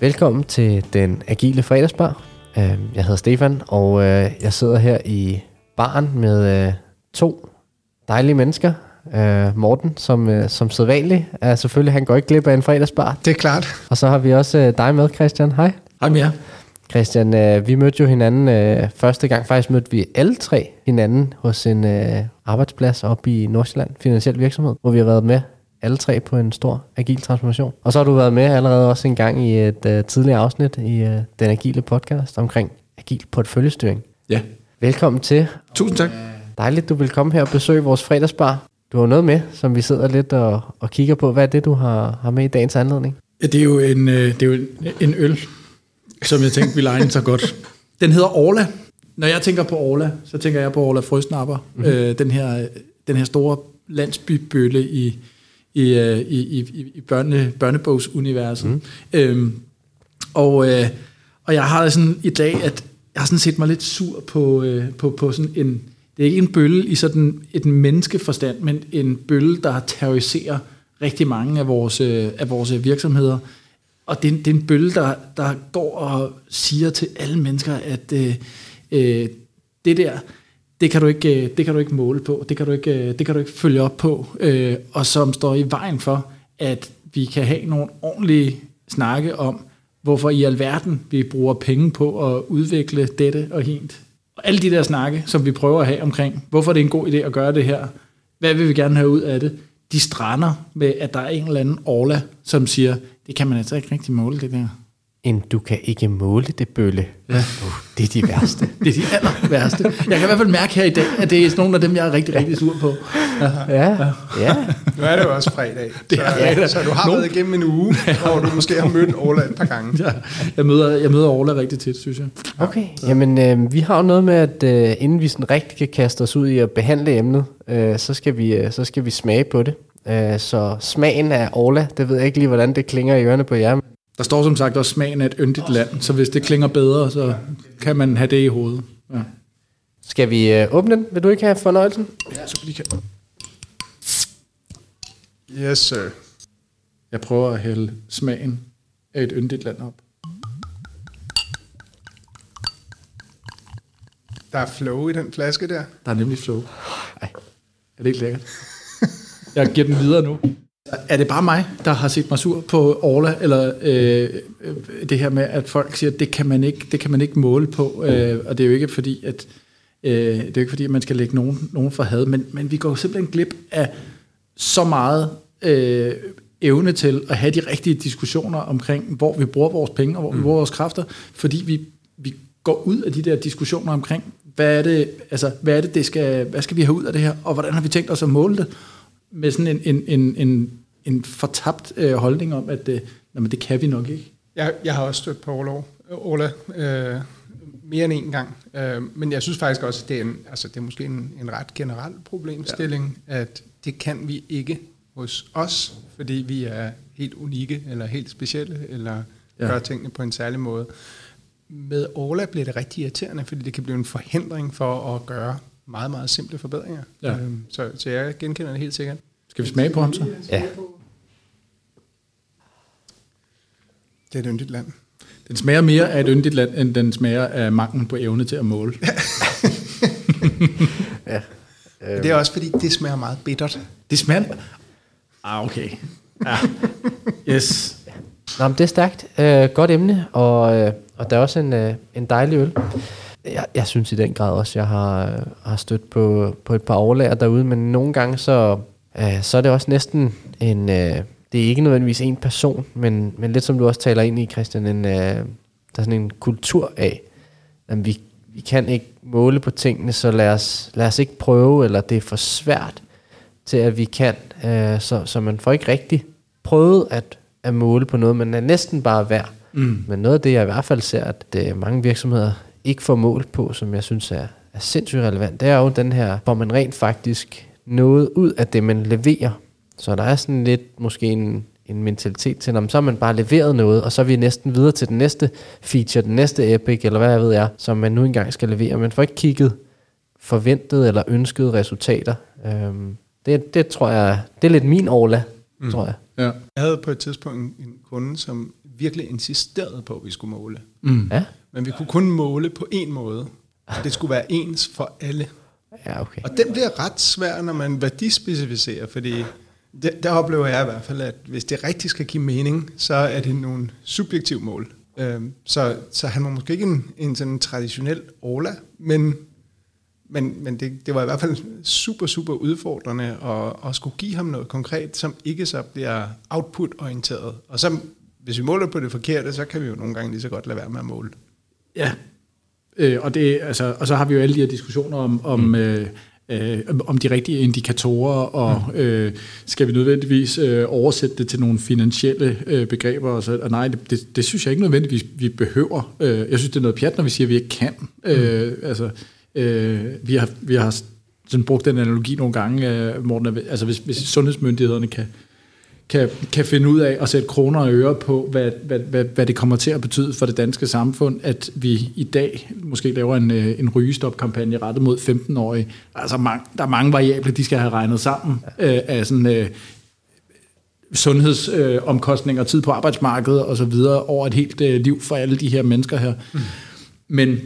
Velkommen til den agile fredagsbar. Øh, Jeg hedder Stefan, og øh, jeg sidder her i baren med øh, to dejlige mennesker. Øh, Morten, som, som sædvanligt, er selvfølgelig, han går ikke glip af en fredagsbar. Det er klart. Og så har vi også dig med, Christian. Hej. Hej med jer. Christian, vi mødte jo hinanden første gang. Faktisk mødte vi alle tre hinanden hos en arbejdsplads oppe i Nordsjælland, finansiel virksomhed, hvor vi har været med alle tre på en stor agil transformation. Og så har du været med allerede også en gang i et øh, tidligere afsnit i øh, den agile podcast omkring agil portføljestyring. Ja. Velkommen til. Tusind tak. Dejligt, du vil komme her og besøge vores fredagsbar. Du har noget med, som vi sidder lidt og, og kigger på. Hvad er det, du har, har med i dagens anledning? Ja, det er jo en, øh, det er jo en, en øl, som jeg tænkte ville egne så godt. Den hedder Orla. Når jeg tænker på Orla, så tænker jeg på Orla Frøsnapper. Mm-hmm. Øh, den, her, den her store landsbybølle i, i, øh, i, i, i børne, børnebogsuniverset. Mm. Øhm, og, øh, og jeg har sådan i dag, at jeg har sådan set mig lidt sur på, øh, på, på sådan en, det er ikke en bølle i sådan et menneskeforstand, men en bølle, der terroriserer rigtig mange af vores, øh, af vores virksomheder. Og det er, det er en bølle, der, der går og siger til alle mennesker, at øh, øh, det der, det kan, du ikke, øh, det kan du ikke måle på, det kan du ikke, øh, det kan du ikke følge op på, øh, og som står i vejen for, at vi kan have nogle ordentlige snakke om, hvorfor i alverden vi bruger penge på at udvikle dette og hint. Og alle de der snakke, som vi prøver at have omkring, hvorfor det er en god idé at gøre det her, hvad vil vi gerne have ud af det, de strander med, at der er en eller anden Orla, som siger, det kan man altså ikke rigtig måle det der. En du kan ikke måle det bølle. Ja. Uh, det er de værste. Det er de aller værste. Jeg kan i hvert fald mærke her i dag, at det er sådan nogle af dem, jeg er rigtig, rigtig sur på. ja, ja. Nu er det jo også fredag. Det er så, fredag. så du har Nogen- været igennem en uge, hvor du måske har mødt Ola et par gange. Jeg, jeg, møder, jeg møder Orla rigtig tit, synes jeg. Okay, jamen øh, vi har jo noget med, at øh, inden vi sådan rigtig kan kaste os ud i at behandle emnet, øh, så, skal vi, øh, så skal vi smage på det. Øh, så smagen af Orla, det ved jeg ikke lige, hvordan det klinger i ørerne på jer. Der står som sagt også smagen af et yndigt land, så hvis det klinger bedre, så kan man have det i hovedet. Ja. Skal vi øh, åbne den? Vil du ikke have fornøjelsen? Ja, så vi kan. Yes, sir. Jeg prøver at hælde smagen af et yndigt land op. Der er flow i den flaske der. Der er nemlig flow. Ej, er det ikke lækkert? Jeg giver den videre nu. Er det bare mig, der har set mig sur på Orla, eller øh, øh, det her med, at folk siger, at det kan man ikke, det kan man ikke måle på, øh, og det er jo ikke fordi, at øh, det er jo ikke fordi, at man skal lægge nogen, nogen for had, men, men vi går jo simpelthen glip af så meget øh, evne til at have de rigtige diskussioner omkring, hvor vi bruger vores penge og hvor vi bruger vores kræfter, fordi vi, vi går ud af de der diskussioner omkring, hvad er det, altså, hvad er det, det skal, hvad skal vi have ud af det her, og hvordan har vi tænkt os at måle det, med sådan en, en, en, en, en fortabt øh, holdning om, at øh, jamen, det kan vi nok ikke. Jeg, jeg har også stødt på Ola, Ola øh, mere end en gang. Øh, men jeg synes faktisk også, at det er, en, altså, det er måske en, en ret generel problemstilling, ja. at det kan vi ikke hos os, fordi vi er helt unikke, eller helt specielle, eller Ja. ja. gør tingene på en særlig måde. Med Ola bliver det rigtig irriterende, fordi det kan blive en forhindring for at gøre meget, meget simple forbedringer. Ja. Øhm, så, så jeg genkender det helt sikkert. Skal vi smage på ham så? Ja. Det er et yndigt land. Den smager mere af et yndigt land, end den smager af manglen på evne til at måle. ja. Øh. Det er også fordi, det smager meget bittert. Det smager... Ah, okay. Ja. Yes. Nå, men det er stærkt. Øh, godt emne, og, øh, og der er også en, øh, en dejlig øl. Jeg, jeg synes i den grad også, jeg har, har stødt på, på et par overlager derude, men nogle gange så, øh, så er det også næsten en... Øh, det er ikke nødvendigvis en person, men, men lidt som du også taler ind i, Christian, en, øh, der er sådan en kultur af, at vi, vi kan ikke måle på tingene, så lad os, lad os ikke prøve, eller det er for svært til, at vi kan. Øh, så, så man får ikke rigtig prøvet at, at måle på noget, men er næsten bare værd. Mm. Men noget af det, jeg i hvert fald ser, at øh, mange virksomheder ikke får målt på, som jeg synes er, er sindssygt relevant, det er jo den her, hvor man rent faktisk noget ud af det, man leverer. Så der er sådan lidt måske en, en mentalitet til, om så har man bare leveret noget, og så er vi næsten videre til den næste feature, den næste epic, eller hvad jeg ved er, som man nu engang skal levere. Man får ikke kigget forventede eller ønskede resultater. Øhm, det, det tror jeg, det er lidt min Orla, mm. tror jeg. Ja. Jeg havde på et tidspunkt en kunde, som virkelig insisterede på, at vi skulle måle. Mm. Ja, Men vi kunne kun måle på en måde. Og det skulle være ens for alle. ja okay. Og den bliver ret svær, når man værdispecificerer, fordi der, der oplever jeg i hvert fald, at hvis det rigtigt skal give mening, så er det nogle subjektive mål. Øhm, så, så han var måske ikke en, en sådan traditionel Ola, men, men, men det, det var i hvert fald super, super udfordrende at, at skulle give ham noget konkret, som ikke så bliver output-orienteret. Og så, hvis vi måler på det forkerte, så kan vi jo nogle gange lige så godt lade være med at måle. Ja, øh, og, det, altså, og så har vi jo alle de her diskussioner om, om, mm. øh, øh, om de rigtige indikatorer, og mm. øh, skal vi nødvendigvis øh, oversætte det til nogle finansielle øh, begreber? Og, så, og nej, det, det, det synes jeg ikke nødvendigvis, vi behøver. Øh, jeg synes, det er noget pjat, når vi siger, at vi ikke kan. Mm. Øh, altså, øh, vi, har, vi har sådan brugt den analogi nogle gange, øh, Morten, altså hvis, hvis sundhedsmyndighederne kan kan, kan finde ud af at sætte kroner og øre på, hvad, hvad, hvad, hvad det kommer til at betyde for det danske samfund, at vi i dag måske laver en, øh, en rygestop-kampagne rettet mod 15-årige. Altså mange, der er mange variable, de skal have regnet sammen øh, af sådan, øh, sundhedsomkostninger, øh, tid på arbejdsmarkedet og så videre over et helt øh, liv for alle de her mennesker her. Mm. Men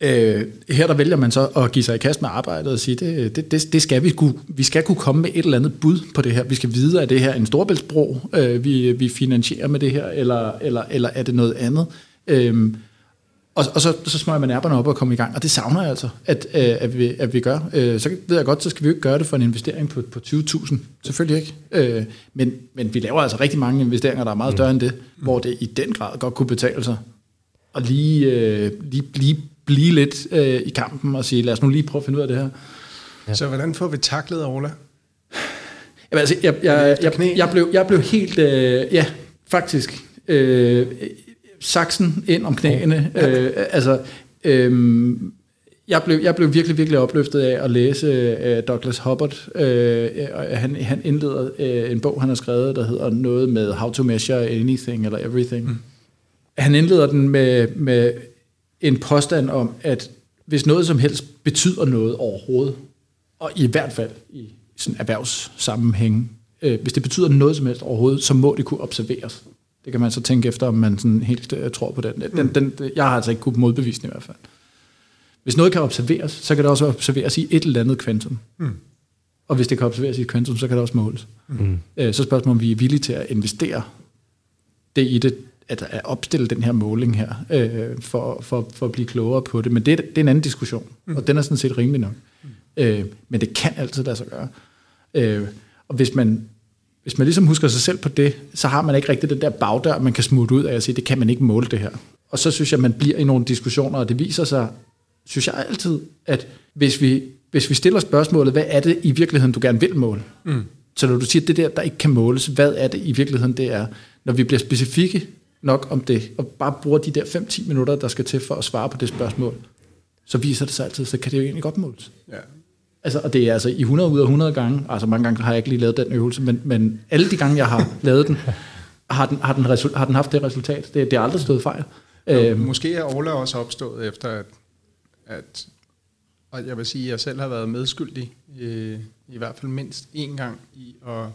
Øh, her der vælger man så at give sig i kast med arbejdet og sige, det, det, det, det skal vi kunne, vi skal kunne komme med et eller andet bud på det her. Vi skal vide, er det her en storbæltsbro, øh, vi, vi finansierer med det her, eller, eller, eller er det noget andet? Øh, og, og så, så smøger man ærperne op og kommer i gang, og det savner jeg altså, at, øh, at, vi, at vi gør. Øh, så ved jeg godt, så skal vi jo ikke gøre det for en investering på, på 20.000. Selvfølgelig ikke. Øh, men, men vi laver altså rigtig mange investeringer, der er meget større end det, hvor det i den grad godt kunne betale sig. Og lige, øh, lige, lige blive lidt øh, i kampen og sige, lad os nu lige prøve at finde ud af det her. Ja. Så hvordan får vi taklet Ola? Jamen, altså, jeg, jeg, jeg, jeg, blev, jeg blev helt, øh, ja, faktisk, øh, saksen ind om knæene. Ja. øh, altså, øh, jeg blev, jeg blev virkelig, virkelig opløftet af at læse øh, Douglas Hubbard. Øh, han, han indleder øh, en bog, han har skrevet, der hedder noget med How to Measure Anything eller Everything. Mm. Han indleder den med, med en påstand om, at hvis noget som helst betyder noget overhovedet, og i hvert fald i sådan erhvervssammenhæng, øh, hvis det betyder noget som helst overhovedet, så må det kunne observeres. Det kan man så tænke efter, om man sådan helt øh, tror på den. den, den jeg har altså ikke kunnet modbevise den i hvert fald. Hvis noget kan observeres, så kan det også observeres i et eller andet kvantum. Mm. Og hvis det kan observeres i et kvantum, så kan det også måles. Mm. Øh, så spørgsmålet om vi er villige til at investere det i det, at, at opstille den her måling her, øh, for, for, for at blive klogere på det. Men det, det er en anden diskussion, mm. og den er sådan set rimelig nok. Mm. Øh, men det kan altid lade sig gøre. Øh, og hvis man, hvis man ligesom husker sig selv på det, så har man ikke rigtig den der bagdør, man kan smutte ud af og sige, det kan man ikke måle det her. Og så synes jeg, man bliver i nogle diskussioner, og det viser sig, synes jeg altid, at hvis vi, hvis vi stiller spørgsmålet, hvad er det i virkeligheden, du gerne vil måle? Mm. Så når du siger, det der, der ikke kan måles, hvad er det i virkeligheden, det er? Når vi bliver specifikke nok om det, og bare bruger de der 5-10 minutter, der skal til for at svare på det spørgsmål, så viser det sig altid, så kan det jo egentlig godt måles. Ja. Altså, og det er altså i 100 ud af 100 gange, altså mange gange har jeg ikke lige lavet den øvelse, men, men alle de gange, jeg har lavet den, har den, har den, resul, har den haft det resultat. Det, det har aldrig stået fejl. Jo, øhm, måske er Ola også opstået efter, at, at og jeg vil sige, at jeg selv har været medskyldig, i, i hvert fald mindst én gang, i at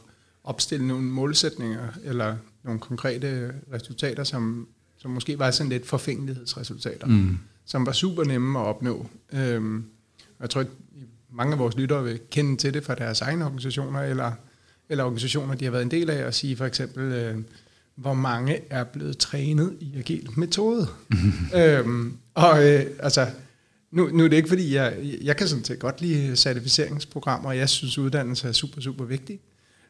opstille nogle målsætninger, eller nogle konkrete resultater, som, som måske var sådan lidt forfængelighedsresultater, mm. som var super nemme at opnå. Øhm, og jeg tror, at mange af vores lyttere vil kende til det fra deres egne organisationer, eller, eller organisationer, de har været en del af, at sige for eksempel, øh, hvor mange er blevet trænet i agil metode. Øhm, og øh, altså, nu, nu er det ikke fordi, jeg, jeg kan sådan set godt lide certificeringsprogrammer, og jeg synes, uddannelse er super, super vigtigt.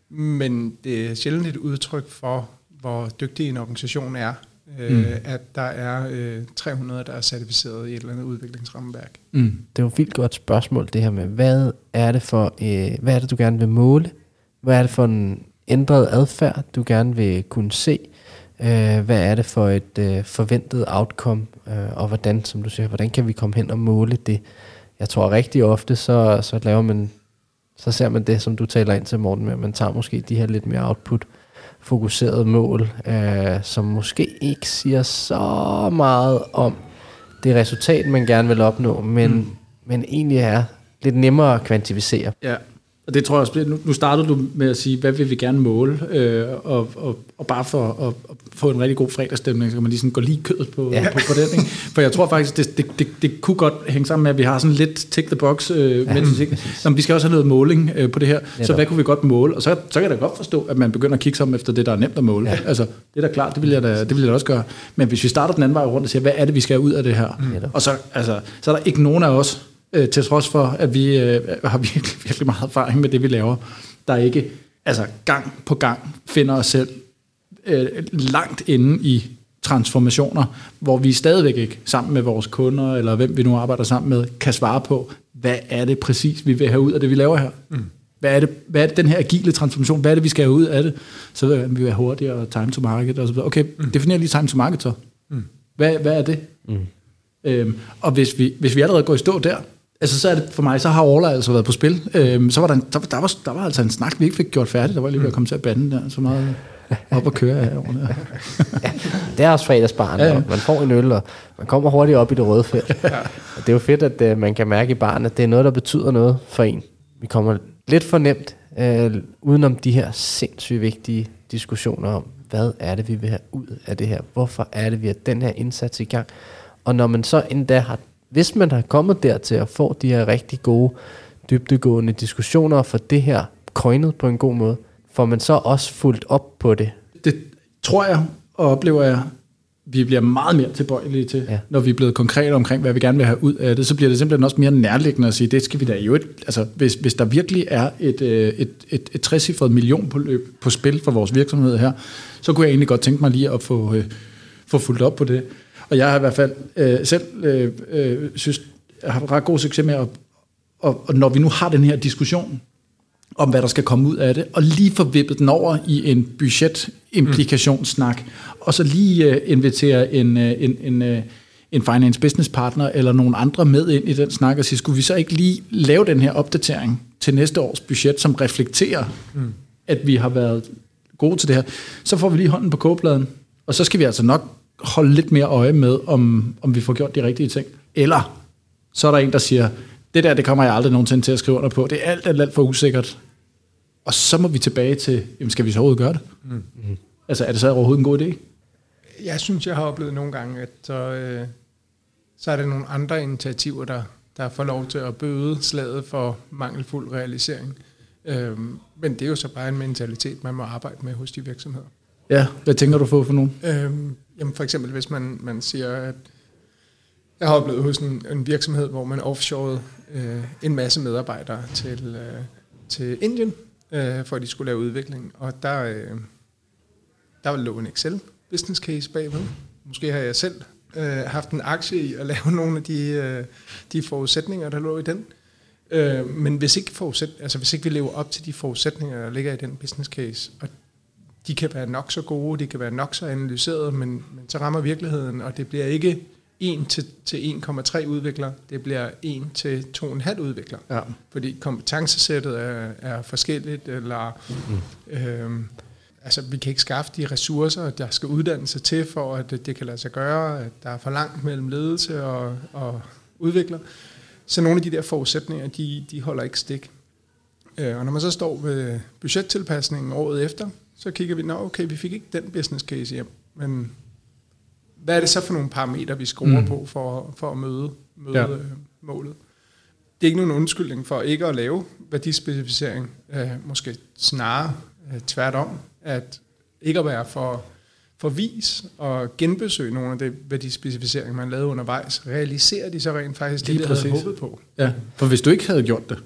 Men det er sjældent et udtryk for, hvor dygtig en organisation er, øh, mm. at der er øh, 300, der er certificeret i et eller andet udviklingsrammeværk. Mm. Det er jo et vildt godt spørgsmål, det her med, hvad er det for, øh, hvad er det, du gerne vil måle? Hvad er det for en ændret adfærd, du gerne vil kunne se? Øh, hvad er det for et øh, forventet outcome? Øh, og hvordan, som du siger, hvordan kan vi komme hen og måle det? Jeg tror rigtig ofte, så, så laver man, så ser man det, som du taler ind til, Morten, med, man tager måske de her lidt mere output fokuseret mål, øh, som måske ikke siger så meget om det resultat, man gerne vil opnå, men, mm. men egentlig er lidt nemmere at kvantificere. Ja, Og det tror jeg også, nu, nu startede du med at sige, hvad vil vi gerne måle, øh, og, og, og bare for at, at få en rigtig god fredagsstemning, så kan man lige sådan gå lige kødet på, ja. på, på den. Ikke? For jeg tror faktisk, det, det, det, det kunne godt hænge sammen med, at vi har sådan lidt tick the box, øh, ja. mens vi, Nå, vi skal også have noget måling øh, på det her, ja, så hvad kunne vi godt måle? Og så, så kan jeg da godt forstå, at man begynder at kigge sammen efter det, der er nemt at måle. Ja. Altså, det er da klart, det vil, jeg da, det vil jeg da også gøre. Men hvis vi starter den anden vej rundt og siger, hvad er det, vi skal have ud af det her? Mm. Og så, altså, så er der ikke nogen af os, øh, til trods for, at vi øh, har virkelig, virkelig meget erfaring med det, vi laver, der ikke altså gang på gang finder os selv øh, langt inde i transformationer, hvor vi stadigvæk ikke sammen med vores kunder, eller hvem vi nu arbejder sammen med, kan svare på, hvad er det præcis, vi vil have ud af det, vi laver her? Mm. Hvad er, det, hvad er det, den her agile transformation, hvad er det, vi skal have ud af det? Så vil vi være hurtigere, time to market og så videre. Okay, mm. definer lige time to market så. Mm. Hvad, hvad er det? Mm. Øhm, og hvis vi, hvis vi allerede går i stå der, altså så er det for mig, så har Orla altså været på spil. Øhm, så var der, en, der, der, var, der var altså en snak, vi ikke fik gjort færdig. Der var lige ved at komme til at bande der, så meget op og køre herovre. ja, det er også fredagsbarn, ja, ja. man får en øl, og man kommer hurtigt op i det røde felt. ja. Og det er jo fedt, at uh, man kan mærke i barnet, at det er noget, der betyder noget for en. Vi kommer lidt for nemt uh, udenom de her sindssygt vigtige diskussioner om, hvad er det, vi vil have ud af det her? Hvorfor er det, vi har den her indsats i gang? Og når man så endda har hvis man har kommet dertil at få de her rigtig gode, dybdegående diskussioner for det her coinet på en god måde, får man så også fuldt op på det? Det tror jeg og oplever jeg, vi bliver meget mere tilbøjelige til, ja. når vi er blevet konkrete omkring, hvad vi gerne vil have ud af det, så bliver det simpelthen også mere nærliggende at sige, det skal vi da jo ikke, altså hvis, hvis der virkelig er et, øh, et, et, et 60 million på, på spil for vores virksomhed her, så kunne jeg egentlig godt tænke mig lige at få, øh, få fuldt op på det. Og jeg har i hvert fald øh, selv øh, øh, synes, jeg har ret god succes med at, og, og når vi nu har den her diskussion om, hvad der skal komme ud af det, og lige få vippet den over i en budgetimplikationsnak, mm. og så lige øh, invitere en, øh, en, en, øh, en finance business partner eller nogle andre med ind i den snak og sige, skulle vi så ikke lige lave den her opdatering til næste års budget, som reflekterer, mm. at vi har været gode til det her, så får vi lige hånden på kogepladen, og så skal vi altså nok holde lidt mere øje med, om, om vi får gjort de rigtige ting. Eller så er der en, der siger, det der, det kommer jeg aldrig nogensinde til at skrive under på. Det er alt, alt, alt for usikkert. Og så må vi tilbage til, jamen skal vi så overhovedet gøre det? Mm. Altså er det så overhovedet en god idé? Jeg synes, jeg har oplevet nogle gange, at så, øh, så er der nogle andre initiativer, der, der får lov til at bøde slaget for mangelfuld realisering. Øh, men det er jo så bare en mentalitet, man må arbejde med hos de virksomheder. Ja, hvad tænker du på for nogen? Øh, Jamen for eksempel, hvis man, man siger, at jeg har oplevet hos en, en virksomhed, hvor man offshorede øh, en masse medarbejdere til, øh, til Indien, øh, for at de skulle lave udvikling. Og der, øh, der lå en Excel business case bagved. Måske har jeg selv øh, haft en aktie i at lave nogle af de, øh, de forudsætninger, der lå i den. Øh, men hvis ikke, forudsæt, altså hvis ikke vi lever op til de forudsætninger, der ligger i den business case, og de kan være nok så gode, de kan være nok så analyseret, men, men så rammer virkeligheden, og det bliver ikke 1 til, til 1,3 udvikler, det bliver 1 til 2,5 udvikler. Ja. Fordi kompetencesættet er, er forskelligt, eller mm. øhm, altså, vi kan ikke skaffe de ressourcer, der skal uddanne sig til, for at det kan lade sig gøre, at der er for langt mellem ledelse og, og udvikler. Så nogle af de der forudsætninger, de, de holder ikke stik. Øh, og når man så står ved budgettilpasningen året efter, så kigger vi, nå okay, vi fik ikke den business case hjem, men hvad er det så for nogle parametre, vi skruer mm. på for, for at møde, møde ja. øh, målet? Det er ikke nogen undskyldning for ikke at lave værdispecificering, øh, måske snarere øh, tværtom, at ikke at være for, for vis og genbesøge nogle af de værdispecificeringer, man lavede undervejs. Realiserer de så rent faktisk det, vi havde håbet på? Ja, for hvis du ikke havde gjort det,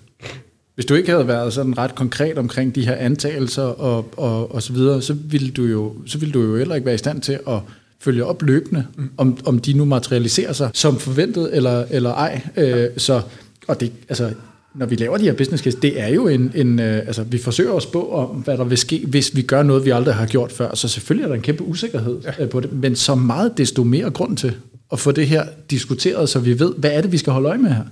hvis du ikke havde været sådan ret konkret omkring de her antagelser og, og, og så videre, så ville, du jo, så ville du jo heller ikke være i stand til at følge op løbende, mm. om, om de nu materialiserer sig som forventet eller, eller ej. Øh, så, og det, altså, når vi laver de her business case, det er jo en, en øh, altså vi forsøger at spå om, hvad der vil ske, hvis vi gør noget, vi aldrig har gjort før. Så selvfølgelig er der en kæmpe usikkerhed ja. øh, på det, men så meget desto mere grund til at få det her diskuteret, så vi ved, hvad er det, vi skal holde øje med her.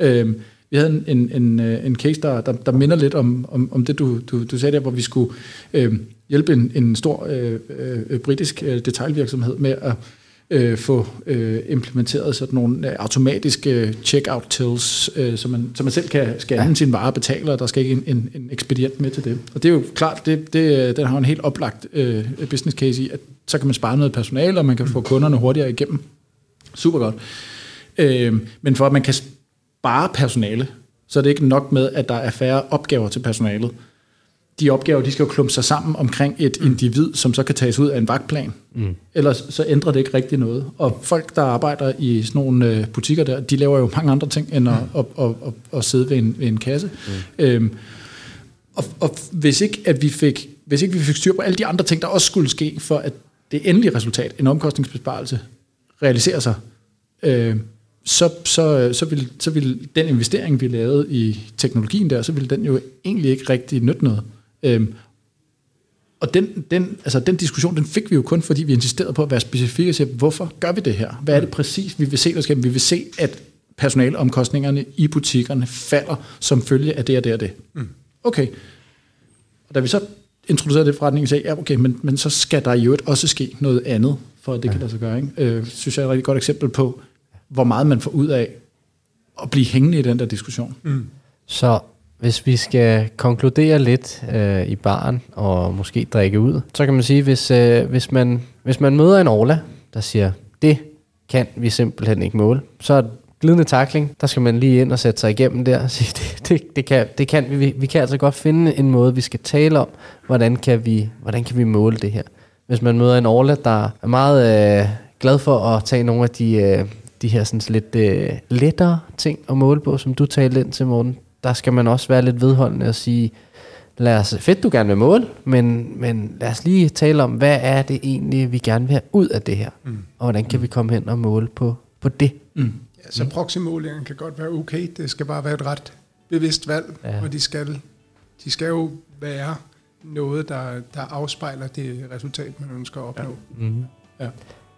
Ja. Øhm, vi havde en, en, en, øh, en case, der, der, der minder lidt om, om, om det, du, du, du sagde der, hvor vi skulle øh, hjælpe en, en stor øh, øh, britisk øh, detailvirksomhed med at øh, få øh, implementeret sådan nogle øh, automatiske checkout tills, øh, så, man, så man selv kan scanne ja. sin vare og betale, og der skal ikke en, en, en ekspedient med til det. Og det er jo klart, det, det, den har en helt oplagt øh, business case i, at så kan man spare noget personale, og man kan få kunderne hurtigere igennem. Super godt. Øh, men for at man kan spare personale, så er det ikke nok med, at der er færre opgaver til personalet. De opgaver, de skal jo klumpe sig sammen omkring et mm. individ, som så kan tages ud af en vagtplan. Mm. Ellers så ændrer det ikke rigtig noget. Og folk, der arbejder i sådan nogle øh, butikker der, de laver jo mange andre ting, end at, mm. at, at, at, at sidde ved en, ved en kasse. Mm. Øhm, og, og hvis ikke at vi fik hvis ikke vi fik styr på alle de andre ting, der også skulle ske, for at det endelige resultat, en omkostningsbesparelse, realiserer sig, øh, så, så, så, vil, så vil den investering, vi lavede i teknologien der, så vil den jo egentlig ikke rigtig nytte noget. Øhm, og den, den, altså den diskussion, den fik vi jo kun, fordi vi insisterede på at være specifikke sige, hvorfor gør vi det her? Hvad er det præcis, vi vil se, der skal? Vi vil se, at personalomkostningerne i butikkerne falder som følge af det og det og det. Mm. Okay. Og da vi så introducerede det forretning, sagde ja, okay, men, men så skal der jo også ske noget andet, for at det ja. kan lade sig gøre. Ikke? Øh, synes jeg er et rigtig godt eksempel på, hvor meget man får ud af at blive hængende i den der diskussion. Mm. Så hvis vi skal konkludere lidt øh, i baren og måske drikke ud, så kan man sige, hvis, øh, hvis, man, hvis man møder en Orla, der siger, det kan vi simpelthen ikke måle, så er glidende takling, der skal man lige ind og sætte sig igennem der og sige, det, det, det, kan, det kan vi, vi kan altså godt finde en måde, vi skal tale om, hvordan kan vi, hvordan kan vi måle det her. Hvis man møder en Orla, der er meget øh, glad for at tage nogle af de, øh, de her sådan lidt øh, lettere ting at måle på, som du talte ind til, Morten, der skal man også være lidt vedholdende og sige, lad os, fedt du gerne vil måle, men, men lad os lige tale om, hvad er det egentlig, vi gerne vil have ud af det her, mm. og hvordan kan mm. vi komme hen og måle på, på det. Mm. Ja, så proxy-målingen kan godt være okay, det skal bare være et ret bevidst valg, ja. og de skal, de skal jo være noget, der, der afspejler det resultat, man ønsker at opnå. Ja. Mm. Ja.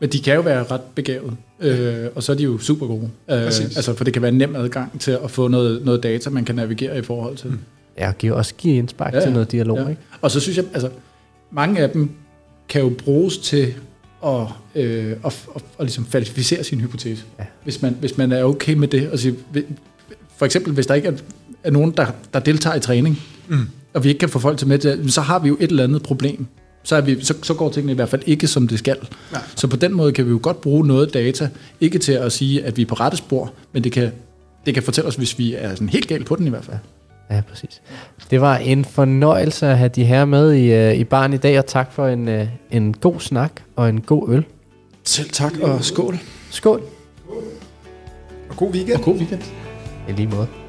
Men de kan jo være ret begavet, øh, og så er de jo super gode. Øh, altså, for det kan være en nem adgang til at få noget, noget data, man kan navigere i forhold til. Mm. Ja, og give, også give indspark ja, til noget dialog. Ja. Ikke? Og så synes jeg, altså, mange af dem kan jo bruges til at, øh, at, at, at, ligesom falsificere sin hypotese. Ja. Hvis, man, hvis man er okay med det. Altså, for eksempel, hvis der ikke er, er nogen, der, der deltager i træning, mm. og vi ikke kan få folk til med det, så har vi jo et eller andet problem så, er vi, så, så går tingene i hvert fald ikke, som det skal. Ja. Så på den måde kan vi jo godt bruge noget data, ikke til at sige, at vi er på rette spor, men det kan, det kan fortælle os, hvis vi er sådan helt galt på den i hvert fald. Ja, præcis. Det var en fornøjelse at have de her med i, uh, i barn i dag, og tak for en, uh, en god snak og en god øl. Selv tak, og skål. Skål. Og god weekend. Og god weekend. I lige måde.